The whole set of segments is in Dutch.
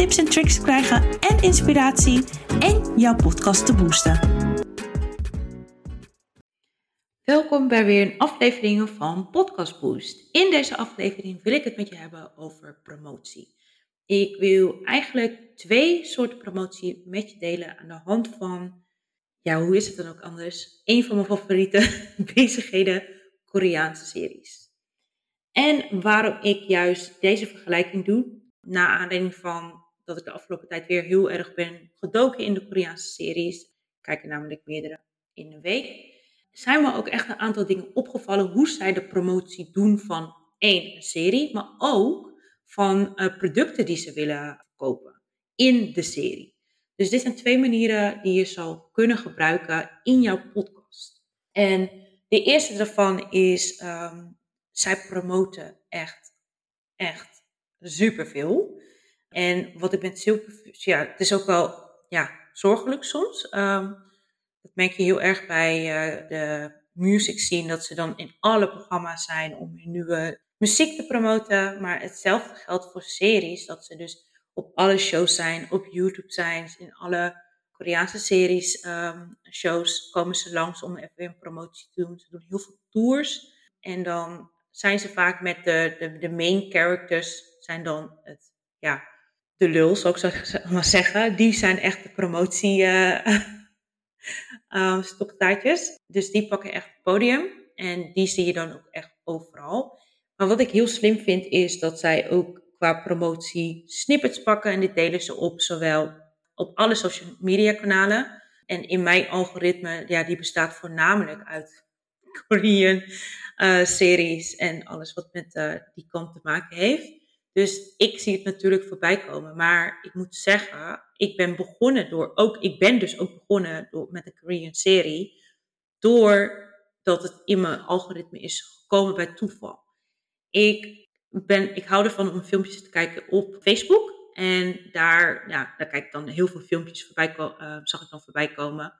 tips en tricks te krijgen en inspiratie en jouw podcast te boosten. Welkom bij weer een aflevering van Podcast Boost. In deze aflevering wil ik het met je hebben over promotie. Ik wil eigenlijk twee soorten promotie met je delen aan de hand van, ja, hoe is het dan ook anders? Een van mijn favoriete bezigheden, Koreaanse series. En waarom ik juist deze vergelijking doe, na aanleiding van dat ik de afgelopen tijd weer heel erg ben gedoken in de Koreaanse series. Ik kijk namelijk meerdere in een week. Zijn me ook echt een aantal dingen opgevallen hoe zij de promotie doen van één, serie, maar ook van uh, producten die ze willen verkopen in de serie. Dus dit zijn twee manieren die je zou kunnen gebruiken in jouw podcast. En de eerste daarvan is, um, zij promoten echt, echt superveel. En wat ik met ja, het is ook wel ja, zorgelijk soms. Um, dat merk je heel erg bij uh, de music scene, dat ze dan in alle programma's zijn om hun nieuwe muziek te promoten. Maar hetzelfde geldt voor series, dat ze dus op alle shows zijn, op YouTube zijn, in alle Koreaanse series, um, shows komen ze langs om even een promotie te doen. Ze doen heel veel tours en dan zijn ze vaak met de, de, de main characters, zijn dan het, ja, de lul, zou ik maar zeggen. Die zijn echt de promotie uh, stoktaartjes. Dus die pakken echt het podium. En die zie je dan ook echt overal. Maar wat ik heel slim vind, is dat zij ook qua promotie snippets pakken. En dit delen ze op zowel op alle social media kanalen. En in mijn algoritme, ja, die bestaat voornamelijk uit Korean uh, series en alles wat met uh, die kant te maken heeft. Dus ik zie het natuurlijk voorbij komen. Maar ik moet zeggen, ik ben begonnen door ook, ik ben dus ook begonnen door, met een Korean serie. Doordat het in mijn algoritme is gekomen bij toeval. Ik, ben, ik hou ervan om filmpjes te kijken op Facebook. En daar, ja, daar kijk ik dan heel veel filmpjes voorbij, uh, zag ik dan voorbij komen.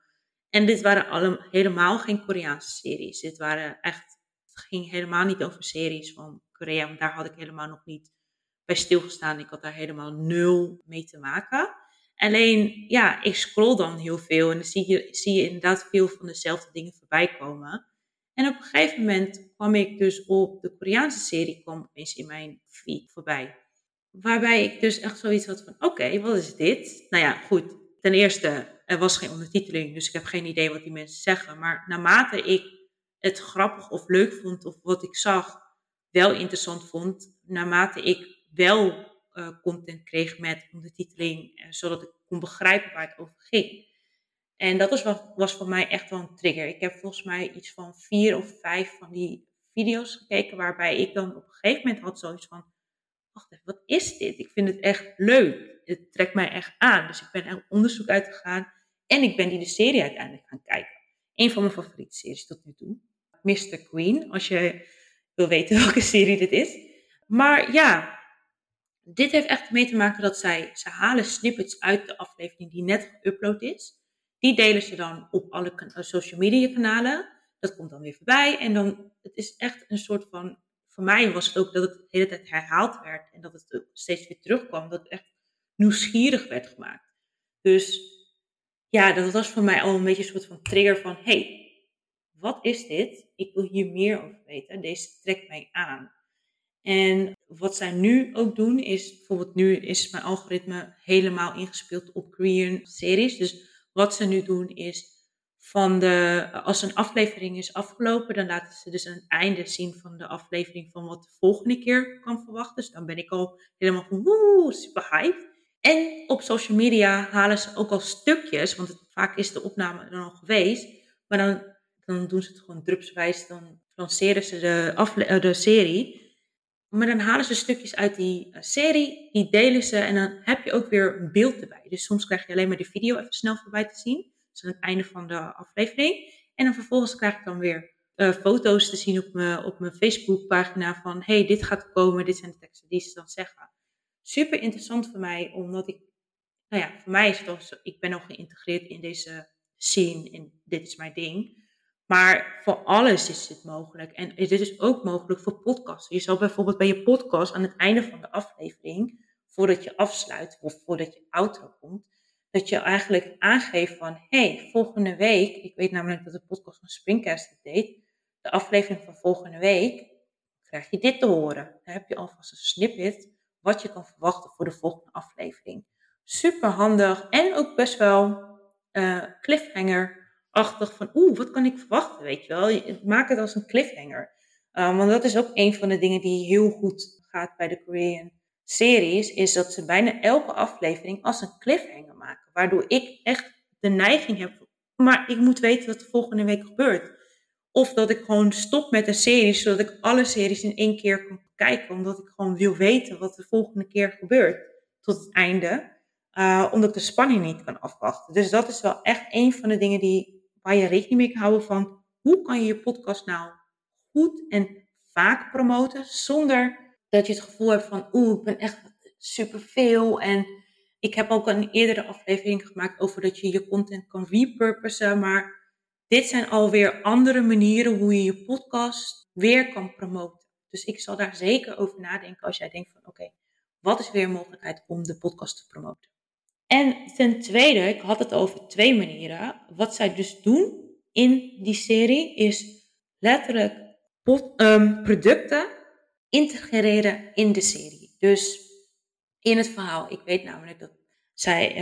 En dit waren allemaal helemaal geen Koreaanse series. Dit waren echt, het ging helemaal niet over series van Korea, want daar had ik helemaal nog niet stilgestaan. Ik had daar helemaal nul mee te maken. Alleen, ja, ik scroll dan heel veel en dan zie je, zie je inderdaad veel van dezelfde dingen voorbij komen. En op een gegeven moment kwam ik dus op de Koreaanse serie, kwam opeens in mijn feed voorbij. Waarbij ik dus echt zoiets had van, oké, wat is dit? Nou ja, goed. Ten eerste, er was geen ondertiteling, dus ik heb geen idee wat die mensen zeggen. Maar naarmate ik het grappig of leuk vond, of wat ik zag wel interessant vond, naarmate ik wel uh, content kreeg met ondertiteling, uh, zodat ik kon begrijpen waar het over ging. En dat was, was voor mij echt wel een trigger. Ik heb volgens mij iets van vier of vijf van die video's gekeken, waarbij ik dan op een gegeven moment had zoiets van, wacht even, wat is dit? Ik vind het echt leuk. Het trekt mij echt aan. Dus ik ben er onderzoek uitgegaan en ik ben die de serie uiteindelijk gaan kijken. Een van mijn favoriete series tot nu toe. Mr. Queen, als je wil weten welke serie dit is. Maar ja, dit heeft echt mee te maken dat zij, ze halen snippets uit de aflevering die net geüpload is. Die delen ze dan op alle eh, social media kanalen. Dat komt dan weer voorbij. En dan, het is echt een soort van, voor mij was het ook dat het de hele tijd herhaald werd. En dat het steeds weer terugkwam. Dat het echt nieuwsgierig werd gemaakt. Dus ja, dat was voor mij al een beetje een soort van trigger van, hey, wat is dit? Ik wil hier meer over weten. Deze trekt mij aan. En wat zij nu ook doen is, bijvoorbeeld nu is mijn algoritme helemaal ingespeeld op Korean series. Dus wat ze nu doen is, van de, als een aflevering is afgelopen, dan laten ze dus het einde zien van de aflevering van wat de volgende keer kan verwachten. Dus dan ben ik al helemaal van woe, super hype. En op social media halen ze ook al stukjes, want vaak is de opname dan al geweest. Maar dan, dan doen ze het gewoon drupswijs, dan lanceren ze de, afle- de serie. Maar dan halen ze stukjes uit die eh, serie, die delen ze en dan heb je ook weer een beeld erbij. Dus soms krijg je alleen maar de video even snel voorbij te zien. Dus aan het einde van de aflevering. En dan vervolgens krijg ik dan weer uh, foto's te zien op mijn, op mijn Facebookpagina van hey, dit gaat komen, dit zijn de teksten die ze dan zeggen. Super interessant voor mij, omdat ik, nou ja, voor mij is het ook ik ben al geïntegreerd in deze scene, in dit is mijn ding. Maar voor alles is dit mogelijk. En dit is ook mogelijk voor podcasts. Je zal bijvoorbeeld bij je podcast aan het einde van de aflevering, voordat je afsluit of voordat je outro komt, dat je eigenlijk aangeeft van, hey, volgende week, ik weet namelijk dat de podcast van Springcast het deed, de aflevering van volgende week krijg je dit te horen. Dan heb je alvast een snippet wat je kan verwachten voor de volgende aflevering. Super handig en ook best wel uh, cliffhanger-achtig van oeh, wat kan ik verwachten, weet je wel. Maak het als een cliffhanger. Uh, want dat is ook een van de dingen die heel goed gaat bij de Korean series, is dat ze bijna elke aflevering als een cliffhanger maken. Waardoor ik echt de neiging heb, maar ik moet weten wat de volgende week gebeurt. Of dat ik gewoon stop met een serie, zodat ik alle series in één keer kan kijken. Omdat ik gewoon wil weten wat de volgende keer gebeurt. Tot het einde. Uh, omdat ik de spanning niet kan afwachten. Dus dat is wel echt een van de dingen die, waar je rekening mee houden van... Hoe kan je je podcast nou goed en vaak promoten zonder dat je het gevoel hebt van... Oeh, ik ben echt superveel en ik heb ook een eerdere aflevering gemaakt over dat je je content kan repurposen, maar dit zijn alweer andere manieren hoe je je podcast weer kan promoten. Dus ik zal daar zeker over nadenken als jij denkt van oké, wat is weer een mogelijkheid om de podcast te promoten? En ten tweede, ik had het over twee manieren. Wat zij dus doen in die serie is letterlijk um, producten integreren in de serie. Dus in het verhaal. Ik weet namelijk dat zij,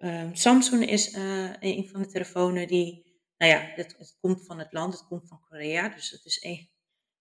uh, Samsung is uh, een van de telefoons die nou ja, het, het, komt van het land, het komt van Korea. Dus het is een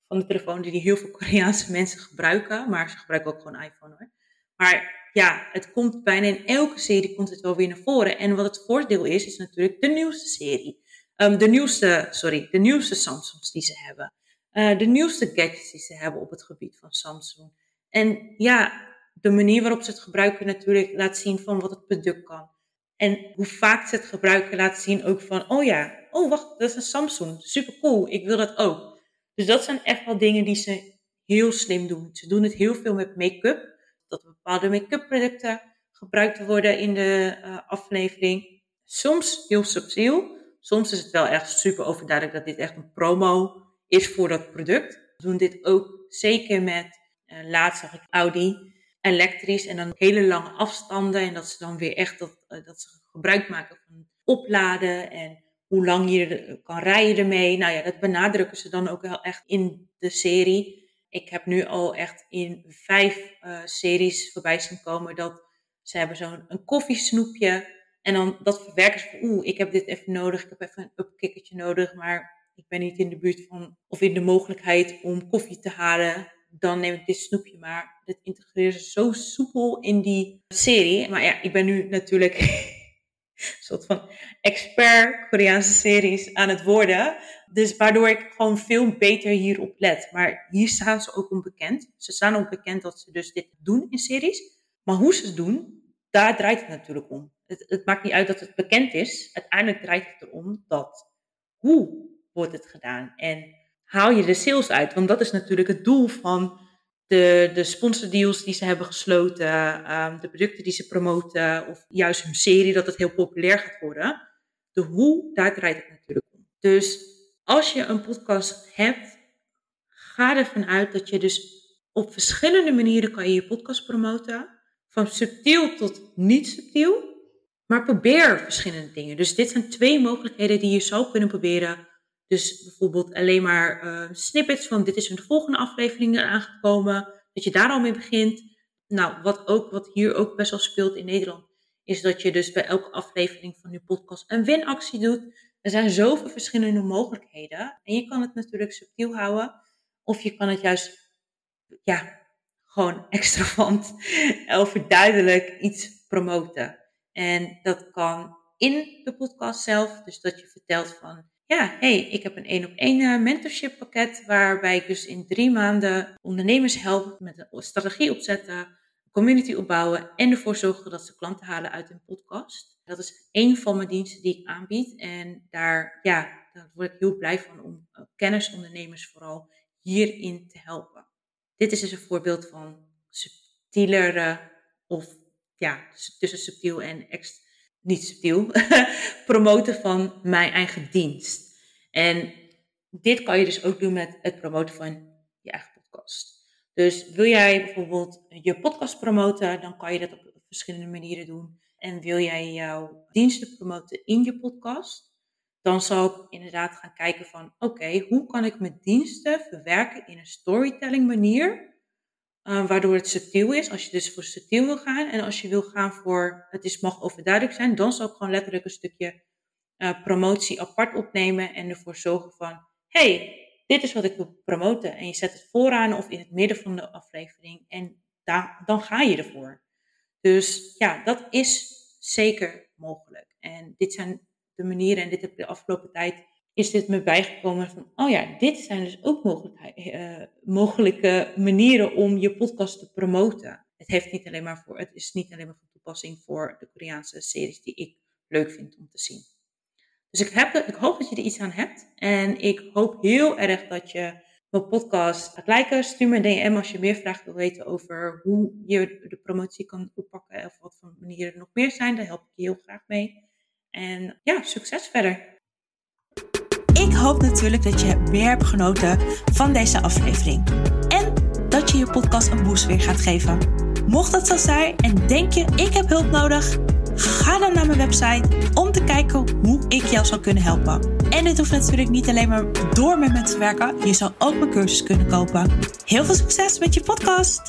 van de telefoons die heel veel Koreaanse mensen gebruiken. Maar ze gebruiken ook gewoon iPhone hoor. Maar ja, het komt bijna in elke serie komt het wel weer naar voren. En wat het voordeel is, is natuurlijk de nieuwste serie. Um, de nieuwste, sorry, de nieuwste Samsungs die ze hebben. Uh, de nieuwste gadgets die ze hebben op het gebied van Samsung. En ja, de manier waarop ze het gebruiken natuurlijk laat zien van wat het product kan. En hoe vaak ze het gebruiken laat zien ook van, oh ja, oh wacht, dat is een Samsung, super cool, ik wil dat ook. Dus dat zijn echt wel dingen die ze heel slim doen. Ze doen het heel veel met make-up, dat bepaalde make-up producten gebruikt worden in de uh, aflevering. Soms heel subtiel, soms is het wel echt super overduidelijk dat dit echt een promo is voor dat product. We doen dit ook zeker met, uh, laatst zag ik Audi, elektrisch en dan hele lange afstanden. En dat ze dan weer echt dat, uh, dat ze gebruik maken van opladen en hoe lang je kan rijden ermee. Nou ja, dat benadrukken ze dan ook wel echt in de serie. Ik heb nu al echt in vijf uh, series voorbij zien komen dat ze hebben zo'n een koffiesnoepje. En dan dat verwerken ze van, oeh, ik heb dit even nodig, ik heb even een upkickertje nodig, maar ik ben niet in de buurt van, of in de mogelijkheid om koffie te halen. Dan neem ik dit snoepje maar. Dat integreren ze zo soepel in die serie. Maar ja, ik ben nu natuurlijk een soort van expert Koreaanse series aan het worden. Dus waardoor ik gewoon veel beter hierop let. Maar hier staan ze ook onbekend. Ze staan ook bekend dat ze dus dit doen in series. Maar hoe ze het doen, daar draait het natuurlijk om. Het, het maakt niet uit dat het bekend is. Uiteindelijk draait het erom dat hoe wordt het gedaan en haal je de sales uit. Want dat is natuurlijk het doel van de, de sponsordeals die ze hebben gesloten, um, de producten die ze promoten, of juist hun serie, dat het heel populair gaat worden. De hoe, daar draait het natuurlijk om. Dus als je een podcast hebt, ga ervan uit dat je dus op verschillende manieren kan je je podcast promoten. Van subtiel tot niet subtiel. Maar probeer verschillende dingen. Dus dit zijn twee mogelijkheden die je zou kunnen proberen dus bijvoorbeeld alleen maar uh, snippets van dit is de volgende aflevering aangekomen. Dat je daar al mee begint. Nou, wat, ook, wat hier ook best wel speelt in Nederland, is dat je dus bij elke aflevering van je podcast een winactie doet. Er zijn zoveel verschillende mogelijkheden. En je kan het natuurlijk subtiel houden. Of je kan het juist, ja, gewoon extravant, overduidelijk iets promoten. En dat kan in de podcast zelf. Dus dat je vertelt van, ja, hey, ik heb een één op één mentorship pakket waarbij ik dus in drie maanden ondernemers help met een strategie opzetten, community opbouwen en ervoor zorgen dat ze klanten halen uit hun podcast. Dat is één van mijn diensten die ik aanbied en daar, ja, daar word ik heel blij van om uh, kennisondernemers vooral hierin te helpen. Dit is dus een voorbeeld van subtielere of ja, tussen subtiel en niet subtiel, promoten van mijn eigen dienst. En dit kan je dus ook doen met het promoten van je eigen podcast. Dus wil jij bijvoorbeeld je podcast promoten, dan kan je dat op verschillende manieren doen. En wil jij jouw diensten promoten in je podcast, dan zal ik inderdaad gaan kijken van oké, hoe kan ik mijn diensten verwerken in een storytelling manier uh, waardoor het subtiel is. Als je dus voor subtiel wil gaan en als je wil gaan voor het is, mag overduidelijk zijn, dan zal ik gewoon letterlijk een stukje uh, promotie apart opnemen en ervoor zorgen van hey, dit is wat ik wil promoten. En je zet het vooraan of in het midden van de aflevering en daar, dan ga je ervoor. Dus ja, dat is zeker mogelijk. En dit zijn de manieren, en dit heb ik de afgelopen tijd is dit me bijgekomen van, oh ja, dit zijn dus ook uh, mogelijke manieren om je podcast te promoten. Het, heeft niet alleen maar voor, het is niet alleen maar van toepassing voor de Koreaanse series die ik leuk vind om te zien. Dus ik, ik hoop dat je er iets aan hebt. En ik hoop heel erg dat je mijn podcast gaat liken. Stuur me een DM als je meer vragen wil weten over hoe je de promotie kan oppakken. Of wat voor manieren er nog meer zijn. Daar help ik je heel graag mee. En ja, succes verder. Ik hoop natuurlijk dat je weer hebt genoten van deze aflevering. En dat je je podcast een boost weer gaat geven. Mocht dat zo zijn en denk je ik heb hulp nodig, ga dan naar mijn website om te kijken hoe ik jou zou kunnen helpen. En dit hoeft natuurlijk niet alleen maar door met mensen te werken. Je zou ook mijn cursus kunnen kopen. Heel veel succes met je podcast!